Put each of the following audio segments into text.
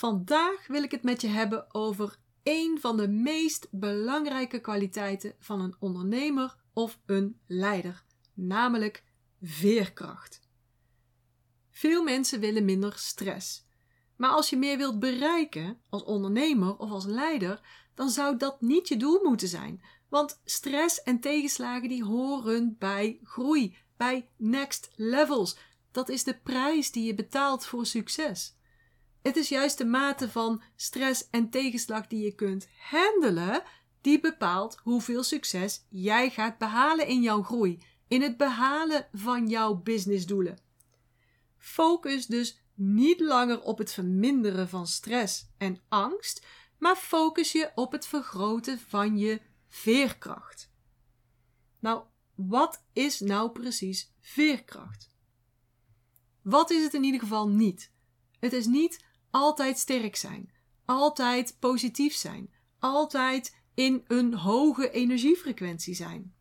Vandaag wil ik het met je hebben over een van de meest belangrijke kwaliteiten van een ondernemer of een leider, namelijk veerkracht. Veel mensen willen minder stress. Maar als je meer wilt bereiken als ondernemer of als leider, dan zou dat niet je doel moeten zijn. Want stress en tegenslagen die horen bij groei, bij next levels. Dat is de prijs die je betaalt voor succes. Het is juist de mate van stress en tegenslag die je kunt handelen, die bepaalt hoeveel succes jij gaat behalen in jouw groei, in het behalen van jouw businessdoelen. Focus dus niet langer op het verminderen van stress en angst, maar focus je op het vergroten van je veerkracht. Nou, wat is nou precies veerkracht? Wat is het in ieder geval niet? Het is niet altijd sterk zijn, altijd positief zijn, altijd in een hoge energiefrequentie zijn.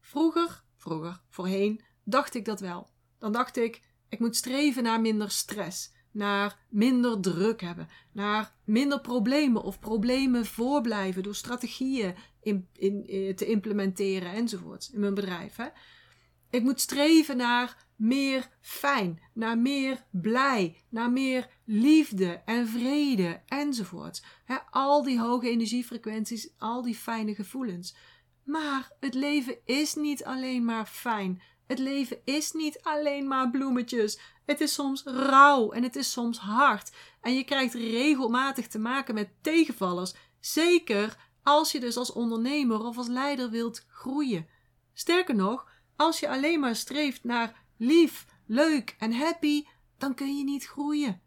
Vroeger, vroeger, voorheen, dacht ik dat wel. Dan dacht ik, ik moet streven naar minder stress, naar minder druk hebben, naar minder problemen of problemen voorblijven door strategieën in, in, in, te implementeren enzovoort in mijn bedrijf. Hè. Ik moet streven naar meer fijn, naar meer blij, naar meer liefde en vrede enzovoort. Al die hoge energiefrequenties, al die fijne gevoelens. Maar het leven is niet alleen maar fijn. Het leven is niet alleen maar bloemetjes. Het is soms rauw en het is soms hard. En je krijgt regelmatig te maken met tegenvallers. Zeker als je dus als ondernemer of als leider wilt groeien. Sterker nog, als je alleen maar streeft naar lief, leuk en happy, dan kun je niet groeien.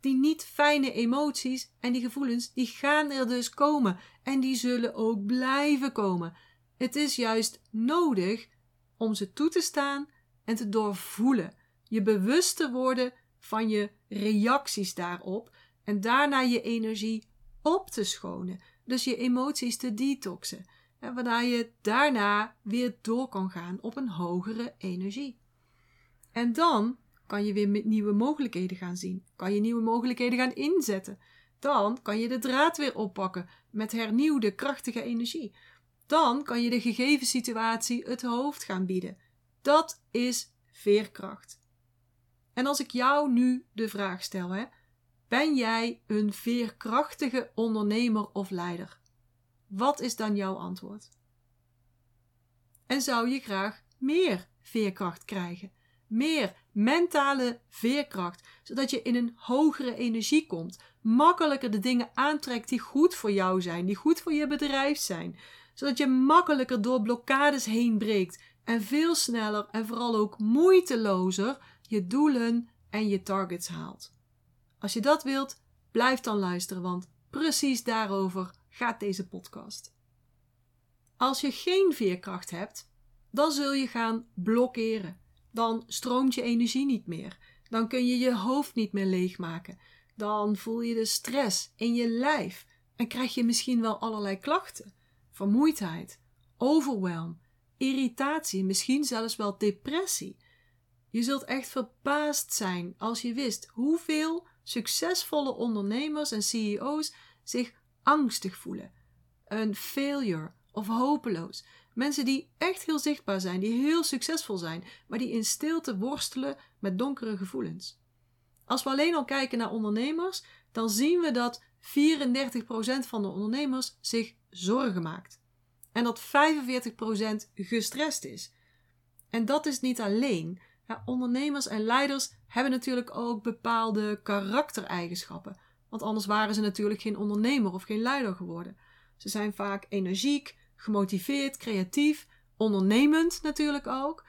Die niet fijne emoties en die gevoelens, die gaan er dus komen en die zullen ook blijven komen. Het is juist nodig om ze toe te staan en te doorvoelen. Je bewust te worden van je reacties daarop en daarna je energie op te schonen. Dus je emoties te detoxen. En waarna je daarna weer door kan gaan op een hogere energie. En dan kan je weer nieuwe mogelijkheden gaan zien. Kan je nieuwe mogelijkheden gaan inzetten. Dan kan je de draad weer oppakken met hernieuwde, krachtige energie. Dan kan je de gegeven situatie het hoofd gaan bieden. Dat is veerkracht. En als ik jou nu de vraag stel, hè, ben jij een veerkrachtige ondernemer of leider? Wat is dan jouw antwoord? En zou je graag meer veerkracht krijgen? Meer mentale veerkracht, zodat je in een hogere energie komt, makkelijker de dingen aantrekt die goed voor jou zijn, die goed voor je bedrijf zijn, zodat je makkelijker door blokkades heen breekt en veel sneller en vooral ook moeitelozer je doelen en je targets haalt. Als je dat wilt, blijf dan luisteren, want precies daarover gaat deze podcast. Als je geen veerkracht hebt, dan zul je gaan blokkeren dan stroomt je energie niet meer. Dan kun je je hoofd niet meer leegmaken. Dan voel je de stress in je lijf en krijg je misschien wel allerlei klachten: vermoeidheid, overwhelm, irritatie, misschien zelfs wel depressie. Je zult echt verbaasd zijn als je wist hoeveel succesvolle ondernemers en CEO's zich angstig voelen, een failure of hopeloos. Mensen die echt heel zichtbaar zijn, die heel succesvol zijn, maar die in stilte worstelen met donkere gevoelens. Als we alleen al kijken naar ondernemers, dan zien we dat 34% van de ondernemers zich zorgen maakt. En dat 45% gestrest is. En dat is niet alleen. Ja, ondernemers en leiders hebben natuurlijk ook bepaalde karaktereigenschappen. Want anders waren ze natuurlijk geen ondernemer of geen leider geworden. Ze zijn vaak energiek, gemotiveerd, creatief, ondernemend natuurlijk ook.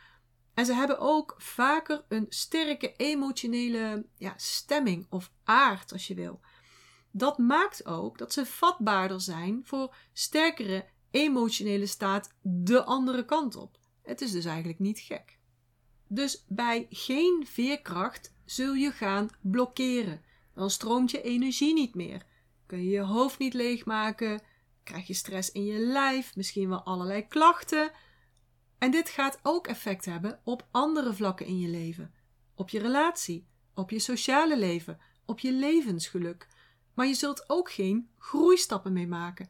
En ze hebben ook vaker een sterke emotionele ja, stemming of aard, als je wil. Dat maakt ook dat ze vatbaarder zijn voor sterkere emotionele staat de andere kant op. Het is dus eigenlijk niet gek. Dus bij geen veerkracht zul je gaan blokkeren. Dan stroomt je energie niet meer. Kun je je hoofd niet leegmaken, krijg je stress in je lijf, misschien wel allerlei klachten. En dit gaat ook effect hebben op andere vlakken in je leven. Op je relatie, op je sociale leven, op je levensgeluk. Maar je zult ook geen groeistappen mee maken.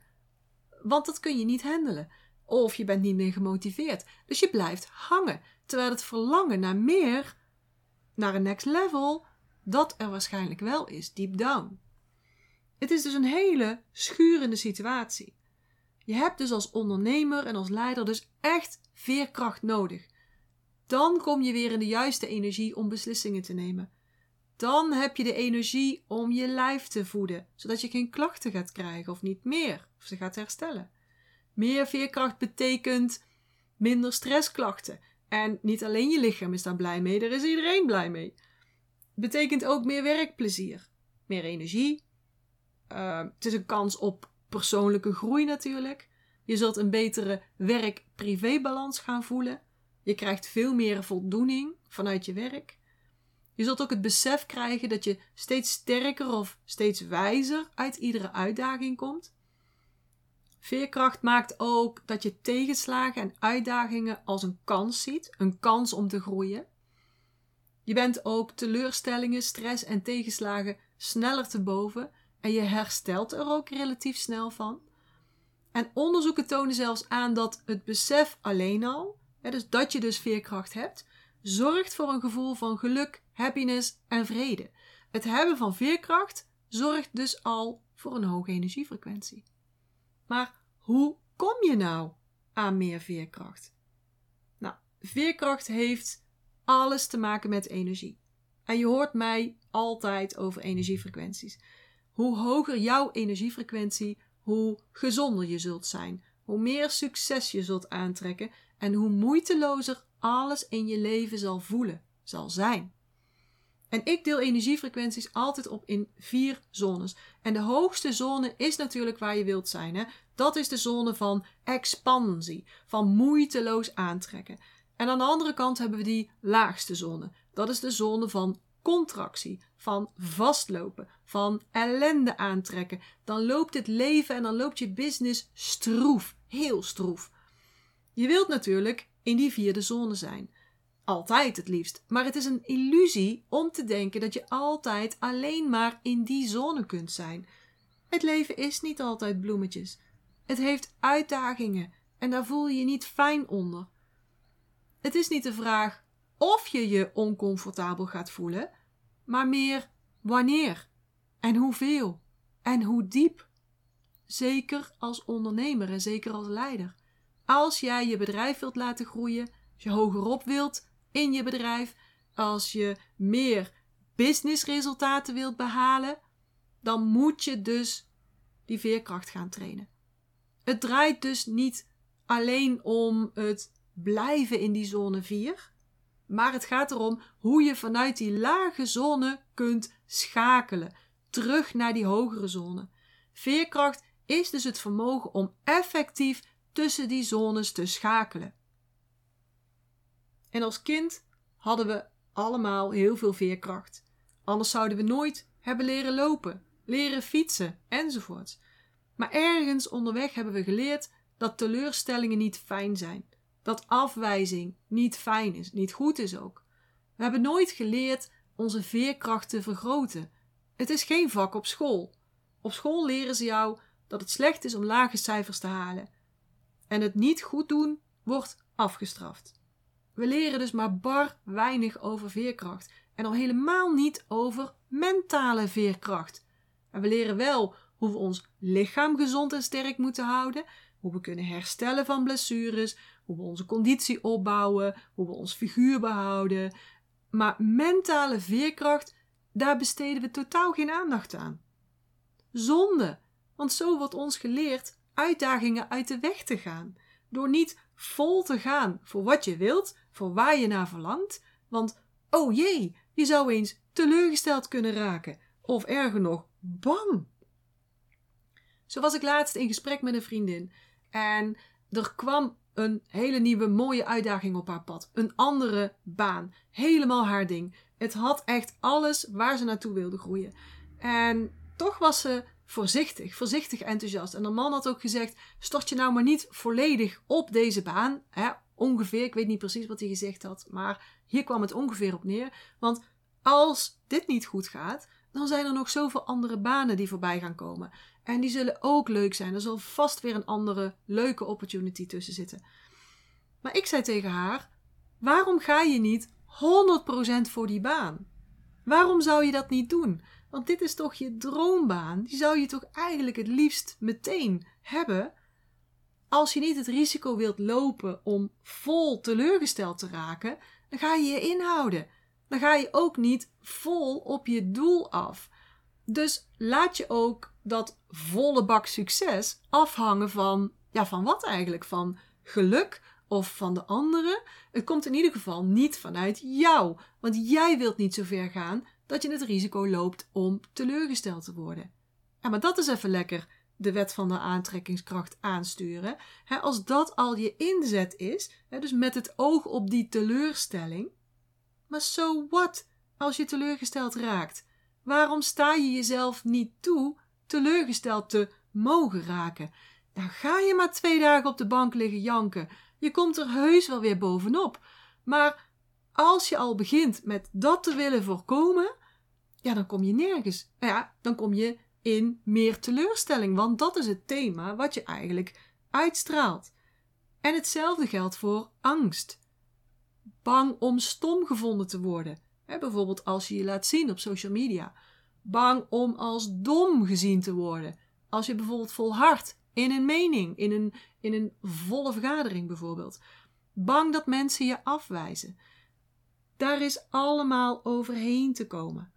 Want dat kun je niet handelen. Of je bent niet meer gemotiveerd. Dus je blijft hangen. Terwijl het verlangen naar meer, naar een next level, dat er waarschijnlijk wel is, deep down. Het is dus een hele schurende situatie. Je hebt dus als ondernemer en als leider dus echt veerkracht nodig. Dan kom je weer in de juiste energie om beslissingen te nemen. Dan heb je de energie om je lijf te voeden, zodat je geen klachten gaat krijgen of niet meer, of ze gaat herstellen. Meer veerkracht betekent minder stressklachten. En niet alleen je lichaam is daar blij mee, daar is iedereen blij mee. Betekent ook meer werkplezier, meer energie. Uh, het is een kans op persoonlijke groei natuurlijk. Je zult een betere werk-privé-balans gaan voelen. Je krijgt veel meer voldoening vanuit je werk. Je zult ook het besef krijgen dat je steeds sterker of steeds wijzer uit iedere uitdaging komt. Veerkracht maakt ook dat je tegenslagen en uitdagingen als een kans ziet, een kans om te groeien. Je bent ook teleurstellingen, stress en tegenslagen sneller te boven en je herstelt er ook relatief snel van. En onderzoeken tonen zelfs aan dat het besef alleen al, dus dat je dus veerkracht hebt, zorgt voor een gevoel van geluk, happiness en vrede. Het hebben van veerkracht zorgt dus al voor een hoge energiefrequentie. Maar hoe kom je nou aan meer veerkracht? Nou, veerkracht heeft alles te maken met energie. En je hoort mij altijd over energiefrequenties. Hoe hoger jouw energiefrequentie, hoe gezonder je zult zijn, hoe meer succes je zult aantrekken en hoe moeitelozer alles in je leven zal voelen, zal zijn. En ik deel energiefrequenties altijd op in vier zones. En de hoogste zone is natuurlijk waar je wilt zijn. Hè? Dat is de zone van expansie, van moeiteloos aantrekken. En aan de andere kant hebben we die laagste zone. Dat is de zone van contractie, van vastlopen, van ellende aantrekken. Dan loopt het leven en dan loopt je business stroef, heel stroef. Je wilt natuurlijk in die vierde zone zijn. Altijd het liefst. Maar het is een illusie om te denken dat je altijd alleen maar in die zone kunt zijn. Het leven is niet altijd bloemetjes. Het heeft uitdagingen en daar voel je je niet fijn onder. Het is niet de vraag of je je oncomfortabel gaat voelen, maar meer wanneer en hoeveel en hoe diep. Zeker als ondernemer en zeker als leider. Als jij je bedrijf wilt laten groeien, als je hogerop wilt in je bedrijf, als je meer businessresultaten wilt behalen, dan moet je dus die veerkracht gaan trainen. Het draait dus niet alleen om het blijven in die zone 4, maar het gaat erom hoe je vanuit die lage zone kunt schakelen, terug naar die hogere zone. Veerkracht is dus het vermogen om effectief tussen die zones te schakelen. En als kind hadden we allemaal heel veel veerkracht. Anders zouden we nooit hebben leren lopen, leren fietsen enzovoort. Maar ergens onderweg hebben we geleerd dat teleurstellingen niet fijn zijn. Dat afwijzing niet fijn is, niet goed is ook. We hebben nooit geleerd onze veerkracht te vergroten. Het is geen vak op school. Op school leren ze jou dat het slecht is om lage cijfers te halen. En het niet goed doen wordt afgestraft. We leren dus maar bar weinig over veerkracht. En al helemaal niet over mentale veerkracht. En we leren wel hoe we ons lichaam gezond en sterk moeten houden, hoe we kunnen herstellen van blessures, hoe we onze conditie opbouwen, hoe we ons figuur behouden. Maar mentale veerkracht, daar besteden we totaal geen aandacht aan. Zonde, want zo wordt ons geleerd uitdagingen uit de weg te gaan. Door niet vol te gaan voor wat je wilt, voor waar je naar verlangt. Want, oh jee, je zou eens teleurgesteld kunnen raken. Of erger nog, bang. Zo was ik laatst in gesprek met een vriendin. En er kwam een hele nieuwe mooie uitdaging op haar pad. Een andere baan. Helemaal haar ding. Het had echt alles waar ze naartoe wilde groeien. En toch was ze voorzichtig, voorzichtig enthousiast. En de man had ook gezegd: stort je nou maar niet volledig op deze baan. Ongeveer, ik weet niet precies wat hij gezegd had, maar hier kwam het ongeveer op neer. Want als dit niet goed gaat, dan zijn er nog zoveel andere banen die voorbij gaan komen. En die zullen ook leuk zijn. Er zal vast weer een andere leuke opportunity tussen zitten. Maar ik zei tegen haar: waarom ga je niet 100% voor die baan? Waarom zou je dat niet doen? Want dit is toch je droombaan? Die zou je toch eigenlijk het liefst meteen hebben? Als je niet het risico wilt lopen om vol teleurgesteld te raken, dan ga je je inhouden. Dan ga je ook niet vol op je doel af. Dus laat je ook dat volle bak succes afhangen van, ja, van wat eigenlijk? Van geluk of van de anderen? Het komt in ieder geval niet vanuit jou, want jij wilt niet zo ver gaan dat je het risico loopt om teleurgesteld te worden. Ja, maar dat is even lekker de wet van de aantrekkingskracht aansturen. als dat al je inzet is, dus met het oog op die teleurstelling. Maar so what als je teleurgesteld raakt? Waarom sta je jezelf niet toe teleurgesteld te mogen raken? Dan ga je maar twee dagen op de bank liggen janken. Je komt er heus wel weer bovenop. Maar als je al begint met dat te willen voorkomen, ja, dan kom je nergens. Ja, dan kom je in meer teleurstelling, want dat is het thema wat je eigenlijk uitstraalt. En hetzelfde geldt voor angst. Bang om stom gevonden te worden. Bijvoorbeeld als je je laat zien op social media. Bang om als dom gezien te worden. Als je bijvoorbeeld volhardt in een mening, in een, in een volle vergadering bijvoorbeeld. Bang dat mensen je afwijzen. Daar is allemaal overheen te komen.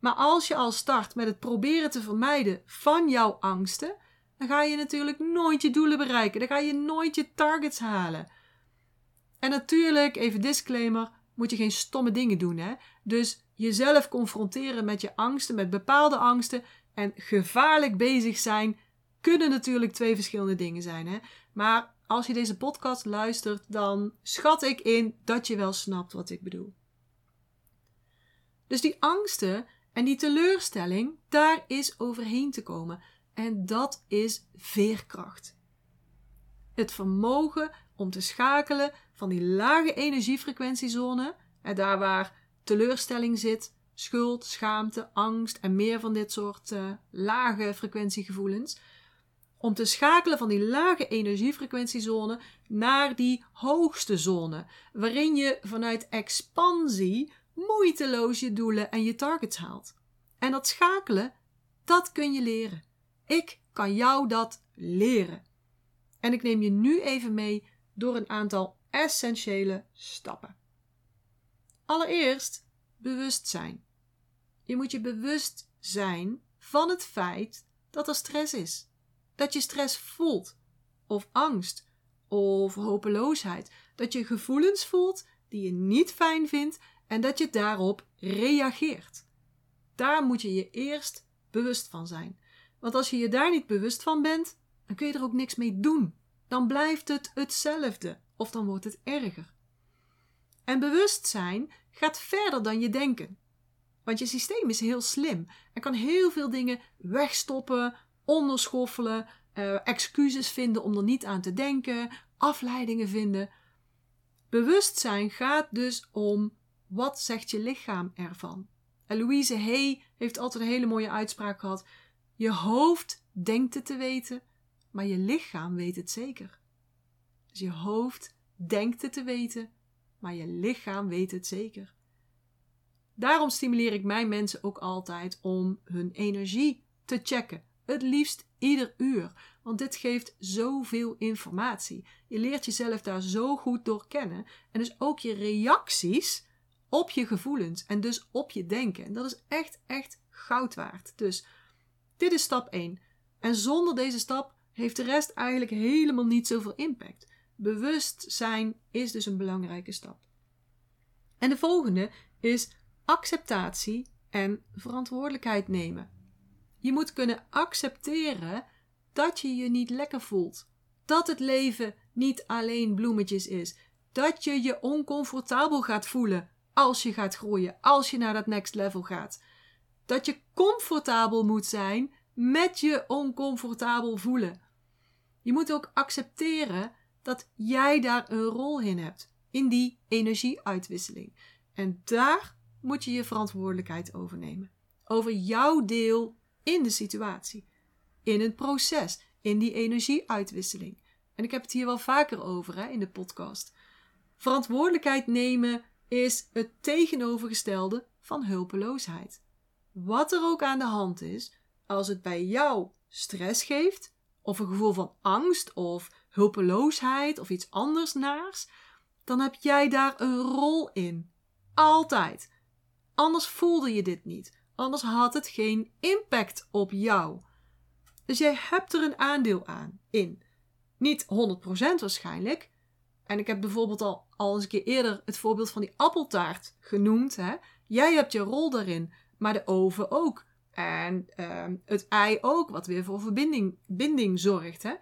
Maar als je al start met het proberen te vermijden van jouw angsten, dan ga je natuurlijk nooit je doelen bereiken. Dan ga je nooit je targets halen. En natuurlijk, even disclaimer, moet je geen stomme dingen doen. Hè? Dus jezelf confronteren met je angsten, met bepaalde angsten en gevaarlijk bezig zijn, kunnen natuurlijk twee verschillende dingen zijn. Hè? Maar als je deze podcast luistert, dan schat ik in dat je wel snapt wat ik bedoel. Dus die angsten en die teleurstelling, daar is overheen te komen. En dat is veerkracht. Het vermogen om te schakelen van die lage energiefrequentiezone, en daar waar teleurstelling zit, schuld, schaamte, angst en meer van dit soort uh, lage frequentiegevoelens, om te schakelen van die lage energiefrequentiezone naar die hoogste zone, waarin je vanuit expansie moeiteloos je doelen en je targets haalt. En dat schakelen, dat kun je leren. Ik kan jou dat leren. En ik neem je nu even mee door een aantal essentiële stappen. Allereerst bewustzijn. Je moet je bewust zijn van het feit dat er stress is. Dat je stress voelt, of angst, of hopeloosheid. Dat je gevoelens voelt die je niet fijn vindt en dat je daarop reageert. Daar moet je je eerst bewust van zijn. Want als je je daar niet bewust van bent, dan kun je er ook niks mee doen. Dan blijft het hetzelfde of dan wordt het erger. En bewustzijn gaat verder dan je denken. Want je systeem is heel slim en kan heel veel dingen wegstoppen, onderschoffelen, uh, excuses vinden om er niet aan te denken, afleidingen vinden. Bewustzijn gaat dus om wat zegt je lichaam ervan? En Louise Hay heeft altijd een hele mooie uitspraak gehad. Je hoofd denkt het te weten, maar je lichaam weet het zeker. Dus je hoofd denkt het te weten, maar je lichaam weet het zeker. Daarom stimuleer ik mijn mensen ook altijd om hun energie te checken. Het liefst ieder uur, want dit geeft zoveel informatie. Je leert jezelf daar zo goed door kennen en dus ook je reacties op je gevoelens en dus op je denken. En dat is echt, echt goud waard. Dus dit is stap 1. En zonder deze stap heeft de rest eigenlijk helemaal niet zoveel impact. Bewustzijn is dus een belangrijke stap. En de volgende is acceptatie en verantwoordelijkheid nemen. Je moet kunnen accepteren dat je je niet lekker voelt. Dat het leven niet alleen bloemetjes is. Dat je je oncomfortabel gaat voelen als je gaat groeien, als je naar dat next level gaat. Dat je comfortabel moet zijn met je oncomfortabel voelen. Je moet ook accepteren dat jij daar een rol in hebt, in die energieuitwisseling. En daar moet je je verantwoordelijkheid over nemen. over jouw deel in de situatie, in het proces, in die energieuitwisseling. En ik heb het hier wel vaker over hè, in de podcast. Verantwoordelijkheid nemen is het tegenovergestelde van hulpeloosheid. Wat er ook aan de hand is, als het bij jou stress geeft, of een gevoel van angst of hulpeloosheid of iets anders naars, dan heb jij daar een rol in. Altijd. Anders voelde je dit niet. Anders had het geen impact op jou. Dus jij hebt er een aandeel aan in. Niet 100% waarschijnlijk. En ik heb bijvoorbeeld al, al eens een keer eerder het voorbeeld van die appeltaart genoemd. Hè? Jij hebt je rol daarin, maar de oven ook. En uh, het ei ook, wat weer voor verbinding binding zorgt. Hè?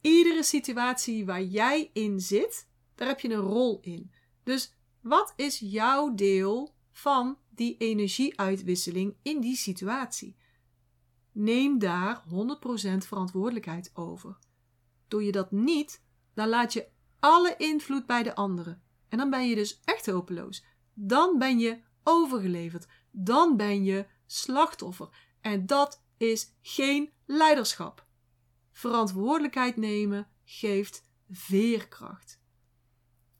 Iedere situatie waar jij in zit, daar heb je een rol in. Dus wat is jouw deel van die energieuitwisseling in die situatie? Neem daar 100% verantwoordelijkheid over. Doe je dat niet, dan laat je alle invloed bij de anderen. En dan ben je dus echt hopeloos. Dan ben je overgeleverd. Dan ben je slachtoffer. En dat is geen leiderschap. Verantwoordelijkheid nemen geeft veerkracht.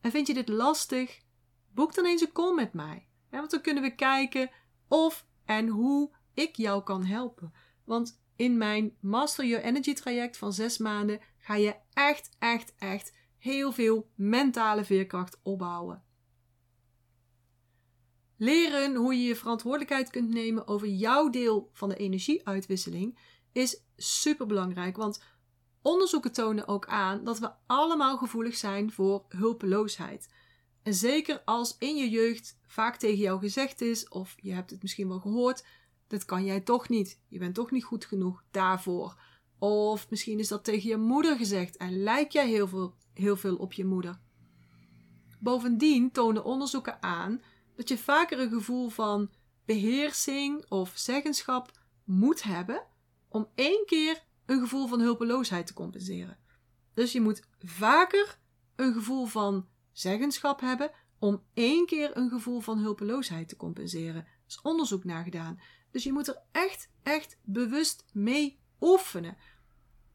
En vind je dit lastig? Boek dan eens een call met mij. want dan kunnen we kijken of en hoe ik jou kan helpen. Want in mijn Master Your Energy traject van zes maanden ga je echt, echt, echt heel veel mentale veerkracht opbouwen. Leren hoe je je verantwoordelijkheid kunt nemen over jouw deel van de energieuitwisseling is super belangrijk. Want onderzoeken tonen ook aan dat we allemaal gevoelig zijn voor hulpeloosheid. En zeker als in je jeugd vaak tegen jou gezegd is, of je hebt het misschien wel gehoord, dat kan jij toch niet. Je bent toch niet goed genoeg daarvoor. Of misschien is dat tegen je moeder gezegd en lijk jij heel veel, heel veel op je moeder. Bovendien tonen onderzoeken aan dat je vaker een gevoel van beheersing of zeggenschap moet hebben om één keer een gevoel van hulpeloosheid te compenseren. Dus je moet vaker een gevoel van zeggenschap hebben om één keer een gevoel van hulpeloosheid te compenseren. Er is onderzoek naar gedaan. Dus je moet er echt, echt bewust mee oefenen.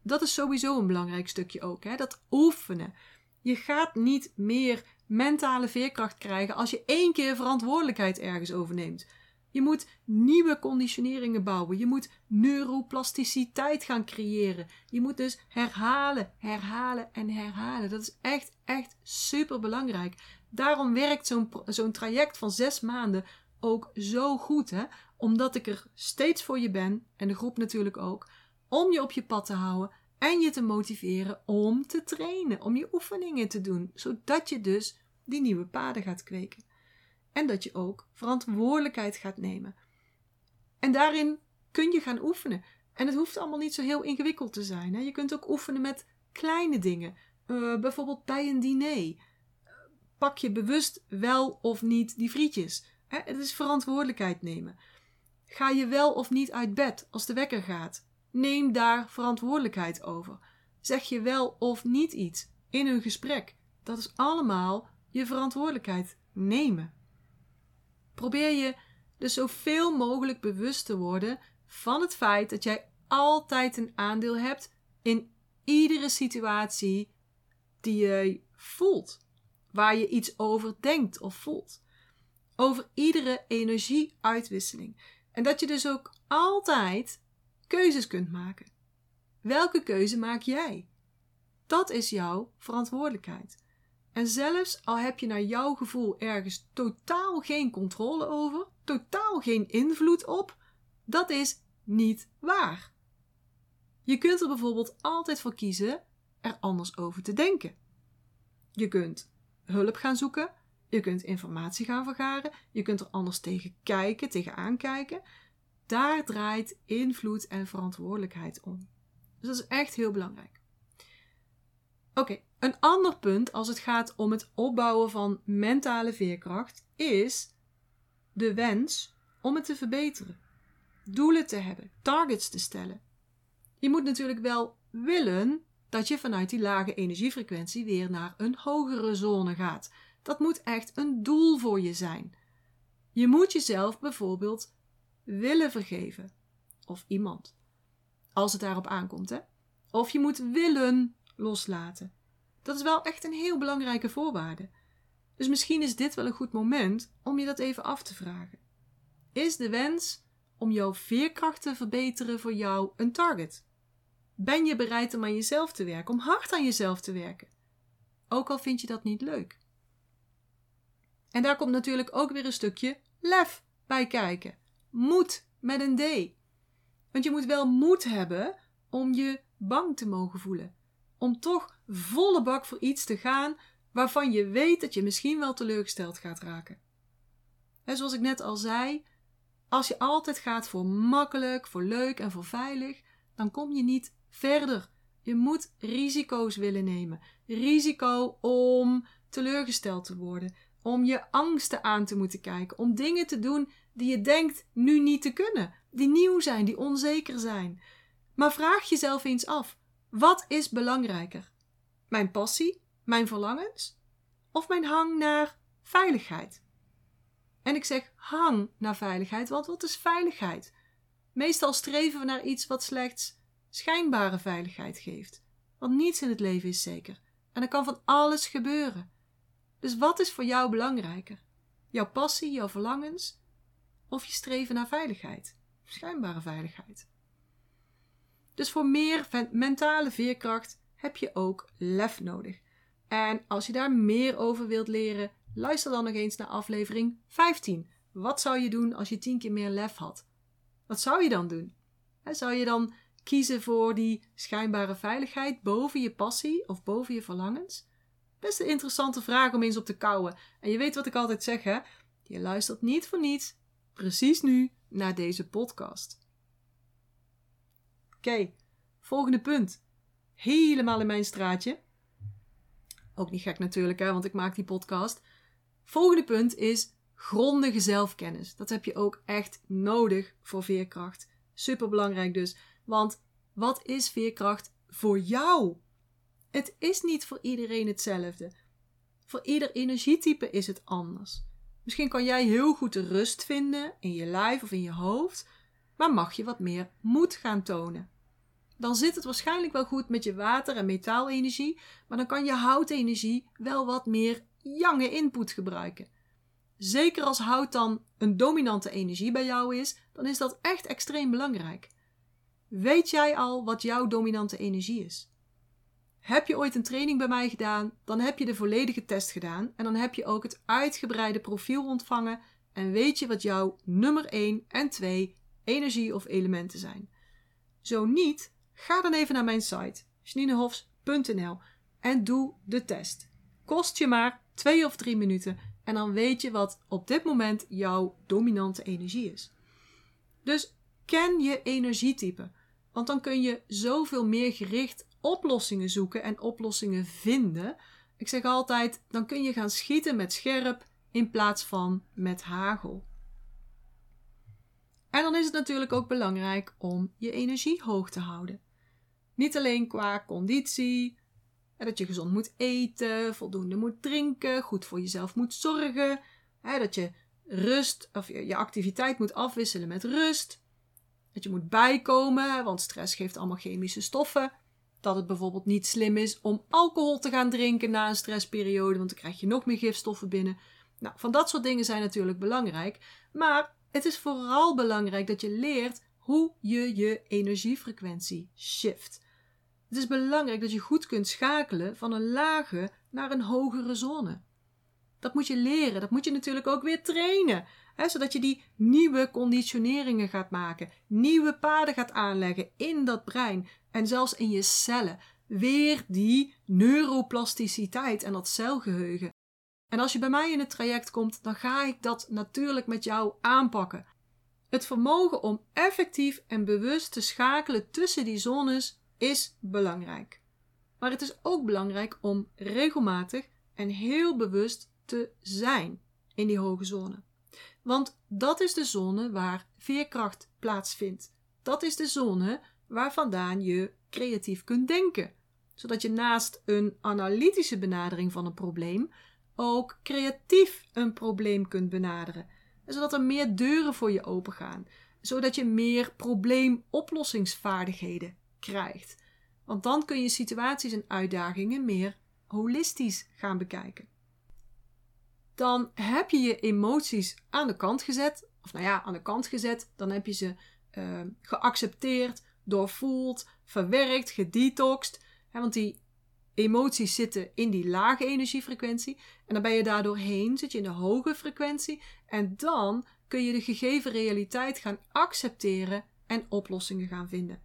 Dat is sowieso een belangrijk stukje ook, hè? dat oefenen. Je gaat niet meer mentale veerkracht krijgen als je één keer verantwoordelijkheid ergens overneemt. Je moet nieuwe conditioneringen bouwen. Je moet neuroplasticiteit gaan creëren. Je moet dus herhalen, herhalen en herhalen. Dat is echt, echt super belangrijk. Daarom werkt zo'n traject van zes maanden ook zo goed. Hè? Omdat ik er steeds voor je ben, en de groep natuurlijk ook, om je op je pad te houden en je te motiveren om te trainen, om je oefeningen te doen, zodat je dus die nieuwe paden gaat kweken. En dat je ook verantwoordelijkheid gaat nemen. En daarin kun je gaan oefenen. En het hoeft allemaal niet zo heel ingewikkeld te zijn. Hè? Je kunt ook oefenen met kleine dingen. Uh, bijvoorbeeld bij een diner. Pak je bewust wel of niet die frietjes. Hè? Het is verantwoordelijkheid nemen. Ga je wel of niet uit bed als de wekker gaat? Neem daar verantwoordelijkheid over. Zeg je wel of niet iets in een gesprek? Dat is allemaal je verantwoordelijkheid nemen. Probeer je dus zoveel mogelijk bewust te worden van het feit dat jij altijd een aandeel hebt in iedere situatie die je voelt, waar je iets over denkt of voelt. Over iedere energieuitwisseling. En dat je dus ook altijd keuzes kunt maken. Welke keuze maak jij? Dat is jouw verantwoordelijkheid. En zelfs al heb je naar jouw gevoel ergens totaal geen controle over, totaal geen invloed op, dat is niet waar. Je kunt er bijvoorbeeld altijd voor kiezen er anders over te denken. Je kunt hulp gaan zoeken, je kunt informatie gaan vergaren, je kunt er anders tegen kijken, tegenaan kijken. Daar draait invloed en verantwoordelijkheid om. Dus dat is echt heel belangrijk. Oké, een ander punt als het gaat om het opbouwen van mentale veerkracht is de wens om het te verbeteren. Doelen te hebben, targets te stellen. Je moet natuurlijk wel willen dat je vanuit die lage energiefrequentie weer naar een hogere zone gaat. Dat moet echt een doel voor je zijn. Je moet jezelf bijvoorbeeld willen vergeven. Of iemand. Als het daarop aankomt, hè? Of je moet willen loslaten. Dat is wel echt een heel belangrijke voorwaarde. Dus misschien is dit wel een goed moment om je dat even af te vragen. Is de wens om jouw veerkracht te verbeteren voor jou een target? Ben je bereid om aan jezelf te werken, om hard aan jezelf te werken? Ook al vind je dat niet leuk. En daar komt natuurlijk ook weer een stukje lef bij kijken. Moed met een D. Want je moet wel moed hebben om je bang te mogen voelen. Om toch volle bak voor iets te gaan waarvan je weet dat je misschien wel teleurgesteld gaat raken. En zoals ik net al zei, als je altijd gaat voor makkelijk, voor leuk en voor veilig, dan kom je niet verder. Je moet risico's willen nemen. Risico om teleurgesteld te worden, om je angsten aan te moeten kijken, om dingen te doen die je denkt nu niet te kunnen, die nieuw zijn, die onzeker zijn. Maar vraag jezelf eens af: wat is belangrijker? Mijn passie, mijn verlangens of mijn hang naar veiligheid? En ik zeg hang naar veiligheid, want wat is veiligheid? Meestal streven we naar iets wat slechts schijnbare veiligheid geeft. Want niets in het leven is zeker. En er kan van alles gebeuren. Dus wat is voor jou belangrijker? Jouw passie, jouw verlangens of je streven naar veiligheid? Schijnbare veiligheid. Dus voor meer mentale veerkracht heb je ook lef nodig. En als je daar meer over wilt leren, luister dan nog eens naar aflevering 15. Wat zou je doen als je tien keer meer lef had? Wat zou je dan doen? Zou je dan kiezen voor die schijnbare veiligheid boven je passie of boven je verlangens? Best een interessante vraag om eens op te kouwen. En je weet wat ik altijd zeg, hè? Je luistert niet voor niets, precies nu, naar deze podcast. Oké, volgende punt. Helemaal in mijn straatje. Ook niet gek natuurlijk, hè, want ik maak die podcast. Volgende punt is grondige zelfkennis. Dat heb je ook echt nodig voor veerkracht. Super belangrijk dus. Want wat is veerkracht voor jou? Het is niet voor iedereen hetzelfde. Voor ieder energietype is het anders. Misschien kan jij heel goed de rust vinden in je lijf of in je hoofd, maar mag je wat meer moed gaan tonen. Dan zit het waarschijnlijk wel goed met je water- en metaalenergie, maar dan kan je houtenergie wel wat meer jange input gebruiken. Zeker als hout dan een dominante energie bij jou is, dan is dat echt extreem belangrijk. Weet jij al wat jouw dominante energie is? Heb je ooit een training bij mij gedaan, dan heb je de volledige test gedaan en dan heb je ook het uitgebreide profiel ontvangen en weet je wat jouw nummer 1 en 2 energie of elementen zijn. Zo niet, ga dan even naar mijn site janinehofs.nl en doe de test. Kost je maar 2 of 3 minuten en dan weet je wat op dit moment jouw dominante energie is. Dus ken je energietype. Want dan kun je zoveel meer gericht oplossingen zoeken en oplossingen vinden. Ik zeg altijd, dan kun je gaan schieten met scherp in plaats van met hagel. En dan is het natuurlijk ook belangrijk om je energie hoog te houden. Niet alleen qua conditie, dat je gezond moet eten, voldoende moet drinken, goed voor jezelf moet zorgen, dat je rust of je activiteit moet afwisselen met rust. Dat je moet bijkomen, want stress geeft allemaal chemische stoffen. Dat het bijvoorbeeld niet slim is om alcohol te gaan drinken na een stressperiode, want dan krijg je nog meer gifstoffen binnen. Nou, van dat soort dingen zijn natuurlijk belangrijk. Maar het is vooral belangrijk dat je leert hoe je je energiefrequentie shift. Het is belangrijk dat je goed kunt schakelen van een lage naar een hogere zone. Dat moet je leren, dat moet je natuurlijk ook weer trainen zodat je die nieuwe conditioneringen gaat maken, nieuwe paden gaat aanleggen in dat brein en zelfs in je cellen. Weer die neuroplasticiteit en dat celgeheugen. En als je bij mij in het traject komt, dan ga ik dat natuurlijk met jou aanpakken. Het vermogen om effectief en bewust te schakelen tussen die zones is belangrijk. Maar het is ook belangrijk om regelmatig en heel bewust te zijn in die hoge zone. Want dat is de zone waar veerkracht plaatsvindt. Dat is de zone waar vandaan je creatief kunt denken. Zodat je naast een analytische benadering van een probleem ook creatief een probleem kunt benaderen. zodat er meer deuren voor je opengaan. zodat je meer probleemoplossingsvaardigheden krijgt. Want dan kun je situaties en uitdagingen meer holistisch gaan bekijken. Dan heb je je emoties aan de kant gezet. Of nou ja, aan de kant gezet. Dan heb je ze uh, geaccepteerd, doorvoeld, verwerkt, gedetoxed. want die emoties zitten in die lage energiefrequentie. En dan ben je daardoor heen, zit je in de hoge frequentie. En dan kun je de gegeven realiteit gaan accepteren en oplossingen gaan vinden.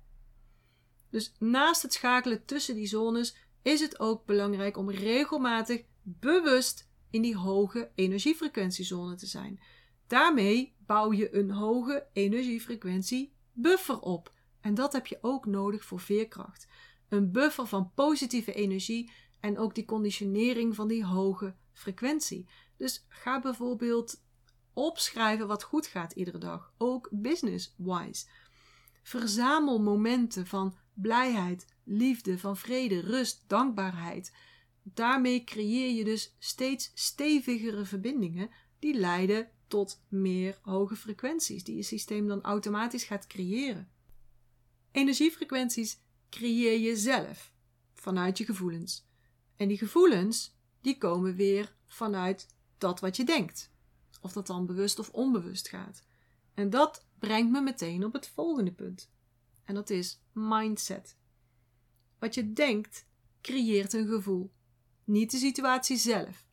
Dus naast het schakelen tussen die zones is het ook belangrijk om regelmatig bewust in die hoge energiefrequentiezone te zijn. Daarmee bouw je een hoge energiefrequentie buffer op. En dat heb je ook nodig voor veerkracht. Een buffer van positieve energie en ook die conditionering van die hoge frequentie. Dus ga bijvoorbeeld opschrijven wat goed gaat iedere dag, ook business-wise. Verzamel momenten van blijheid, liefde, van vrede, rust, dankbaarheid. Daarmee creëer je dus steeds stevigere verbindingen die leiden tot meer hoge frequenties, die je systeem dan automatisch gaat creëren. Energiefrequenties creëer je zelf vanuit je gevoelens. En die gevoelens, die komen weer vanuit dat wat je denkt. Of dat dan bewust of onbewust gaat. En dat brengt me meteen op het volgende punt. En dat is mindset. Wat je denkt, creëert een gevoel, niet de situatie zelf.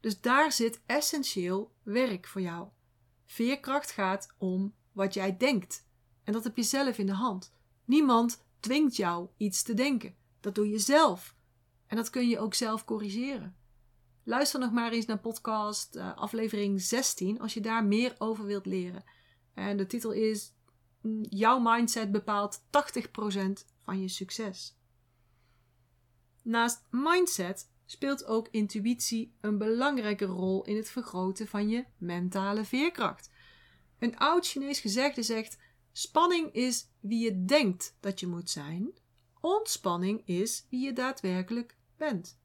Dus daar zit essentieel werk voor jou. Veerkracht gaat om wat jij denkt. En dat heb je zelf in de hand. Niemand dwingt jou iets te denken. Dat doe je zelf. En dat kun je ook zelf corrigeren. Luister nog maar eens naar podcast uh, aflevering 16 als je daar meer over wilt leren. En de titel is Jouw mindset bepaalt 80% van je succes. Naast mindset speelt ook intuïtie een belangrijke rol in het vergroten van je mentale veerkracht. Een oud Chinees gezegde zegt: Spanning is wie je denkt dat je moet zijn, ontspanning is wie je daadwerkelijk bent.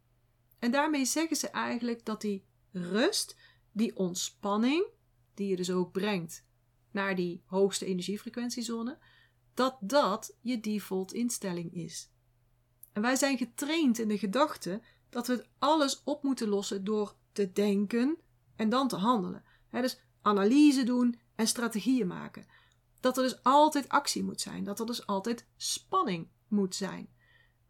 En daarmee zeggen ze eigenlijk dat die rust, die ontspanning, die je dus ook brengt naar die hoogste energiefrequentiezone, dat dat je default instelling is. En wij zijn getraind in de gedachte dat we alles op moeten lossen door te denken en dan te handelen. dus analyse doen en strategieën maken. Dat er dus altijd actie moet zijn, dat er dus altijd spanning moet zijn.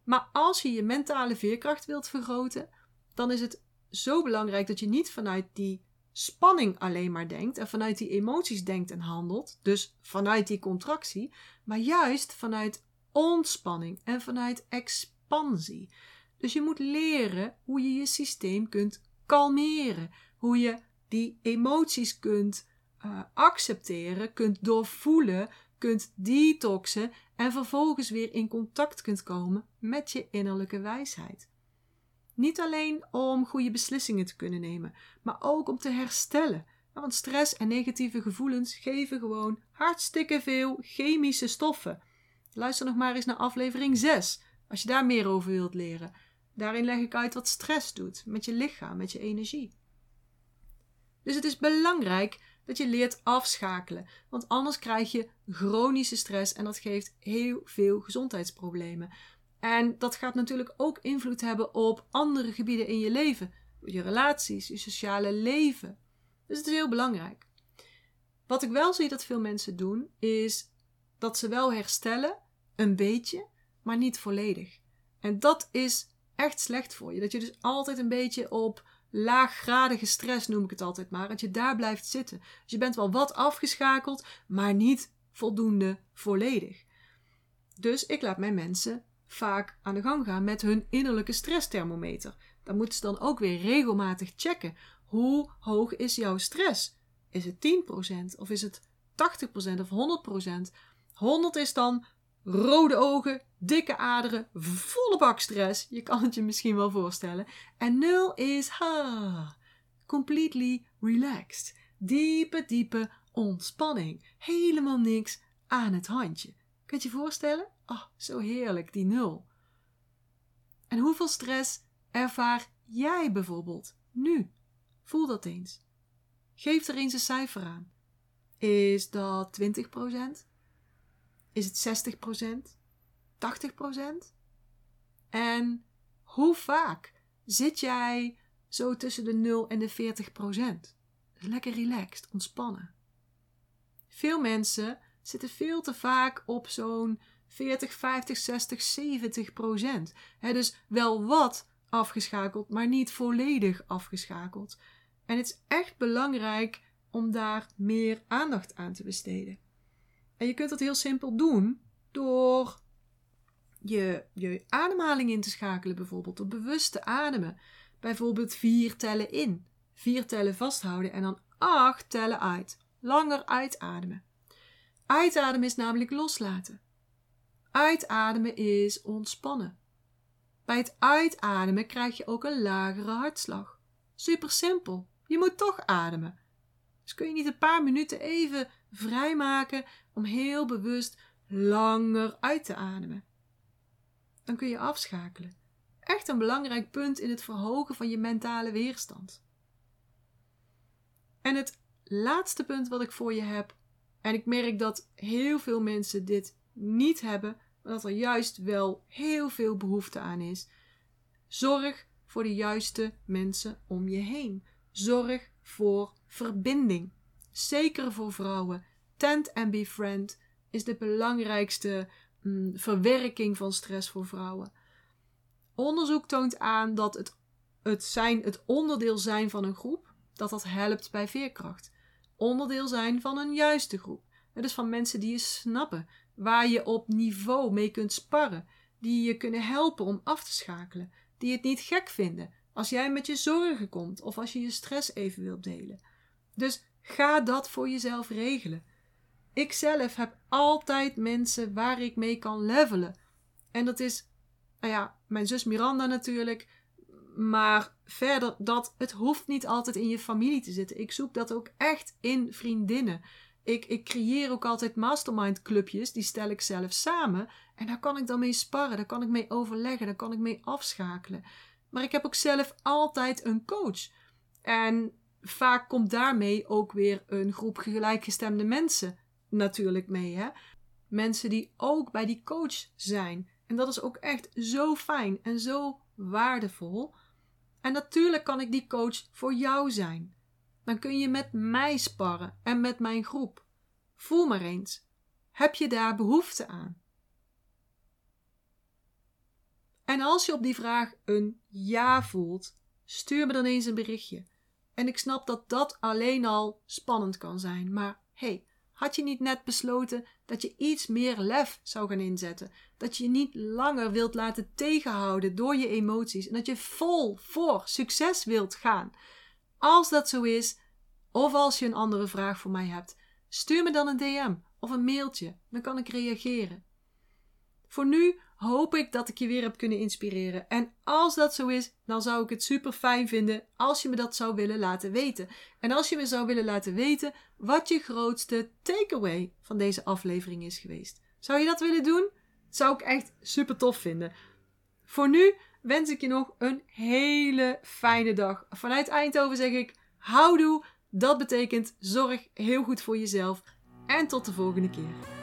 Maar als je je mentale veerkracht wilt vergroten, dan is het zo belangrijk dat je niet vanuit die spanning alleen maar denkt en vanuit die emoties denkt en handelt, dus vanuit die contractie, maar juist vanuit ontspanning en vanuit expansie. Dus je moet leren hoe je je systeem kunt kalmeren, hoe je die emoties kunt uh, accepteren, kunt doorvoelen, kunt detoxen en vervolgens weer in contact kunt komen met je innerlijke wijsheid. Niet alleen om goede beslissingen te kunnen nemen, maar ook om te herstellen. Want stress en negatieve gevoelens geven gewoon hartstikke veel chemische stoffen. Luister nog maar eens naar aflevering 6, als je daar meer over wilt leren. Daarin leg ik uit wat stress doet met je lichaam, met je energie. Dus het is belangrijk dat je leert afschakelen, want anders krijg je chronische stress en dat geeft heel veel gezondheidsproblemen. En dat gaat natuurlijk ook invloed hebben op andere gebieden in je leven, je relaties, je sociale leven. Dus het is heel belangrijk. Wat ik wel zie dat veel mensen doen, is dat ze wel herstellen, een beetje, maar niet volledig. En dat is echt slecht voor je. Dat je dus altijd een beetje op laaggradige stress, noem ik het altijd maar, dat je daar blijft zitten. Dus je bent wel wat afgeschakeld, maar niet voldoende volledig. Dus ik laat mijn mensen vaak aan de gang gaan met hun innerlijke stressthermometer. Dan moeten ze dan ook weer regelmatig checken. Hoe hoog is jouw stress? Is het 10% of is het 80% of 100%? 100 is dan rode ogen, dikke aderen, volle bak stress. Je kan het je misschien wel voorstellen. En 0 is ha, completely relaxed. Diepe, diepe ontspanning. Helemaal niks aan het handje. Kan je je voorstellen? Oh, zo heerlijk, die nul. En hoeveel stress ervaar jij bijvoorbeeld nu? Voel dat eens. Geef er eens een cijfer aan. Is dat 20%? Is het 60%? 80%? En hoe vaak zit jij zo tussen de 0 en de 40%? Lekker relaxed, ontspannen. Veel mensen zitten veel te vaak op zo'n 40, 50, 60, 70 procent. dus wel wat afgeschakeld, maar niet volledig afgeschakeld. En het is echt belangrijk om daar meer aandacht aan te besteden. En je kunt dat heel simpel doen door je, je ademhaling in te schakelen, bijvoorbeeld. Door bewuste ademen. Bijvoorbeeld vier tellen in, vier tellen vasthouden en dan acht tellen uit. Langer uitademen. Uitademen is namelijk loslaten. Uitademen is ontspannen. Bij het uitademen krijg je ook een lagere hartslag. Super simpel. Je moet toch ademen. Dus kun je niet een paar minuten even vrijmaken om heel bewust langer uit te ademen. Dan kun je afschakelen. Echt een belangrijk punt in het verhogen van je mentale weerstand. En het laatste punt wat ik voor je heb, en ik merk dat heel veel mensen dit niet hebben, maar dat er juist wel heel veel behoefte aan is. Zorg voor de juiste mensen om je heen. Zorg voor verbinding. Zeker voor vrouwen. Tent and befriend is de belangrijkste mm, verwerking van stress voor vrouwen. Onderzoek toont aan dat het, het, zijn, het onderdeel zijn van een groep, dat dat helpt bij veerkracht. Onderdeel zijn van een juiste groep. Is van mensen die je snappen, waar je op niveau mee kunt sparren, die je kunnen helpen om af te schakelen, die het niet gek vinden als jij met je zorgen komt of als je je stress even wilt delen. Dus ga dat voor jezelf regelen. Ik zelf heb altijd mensen waar ik mee kan levelen. En dat is, nou ja, mijn zus Miranda natuurlijk. Maar verder dat, het hoeft niet altijd in je familie te zitten. Ik zoek dat ook echt in vriendinnen. Ik, ik creëer ook altijd mastermind clubjes, die stel ik zelf samen. En daar kan ik dan mee sparren, daar kan ik mee overleggen, daar kan ik mee afschakelen. Maar ik heb ook zelf altijd een coach. En vaak komt daarmee ook weer een groep gelijkgestemde mensen natuurlijk mee. Hè? Mensen die ook bij die coach zijn. En dat is ook echt zo fijn en zo waardevol. En natuurlijk kan ik die coach voor jou zijn. Dan kun je met mij sparren en met mijn groep. Voel maar eens. Heb je daar behoefte aan? En als je op die vraag een ja voelt, stuur me dan eens een berichtje. En ik snap dat dat alleen al spannend kan zijn, maar hey, had je niet net besloten dat je iets meer lef zou gaan inzetten? Dat je niet langer wilt laten tegenhouden door je emoties en dat je vol voor succes wilt gaan? Als dat zo is, of als je een andere vraag voor mij hebt, stuur me dan een DM of een mailtje, dan kan ik reageren. Voor nu hoop ik dat ik je weer heb kunnen inspireren. En als dat zo is, dan zou ik het super fijn vinden als je me dat zou willen laten weten. En als je me zou willen laten weten wat je grootste takeaway van deze aflevering is geweest. Zou je dat willen doen? Zou ik echt super tof vinden. Voor nu wens ik je nog een hele fijne dag. Vanuit Eindhoven zeg ik houdoe. Dat betekent zorg heel goed voor jezelf. En tot de volgende keer.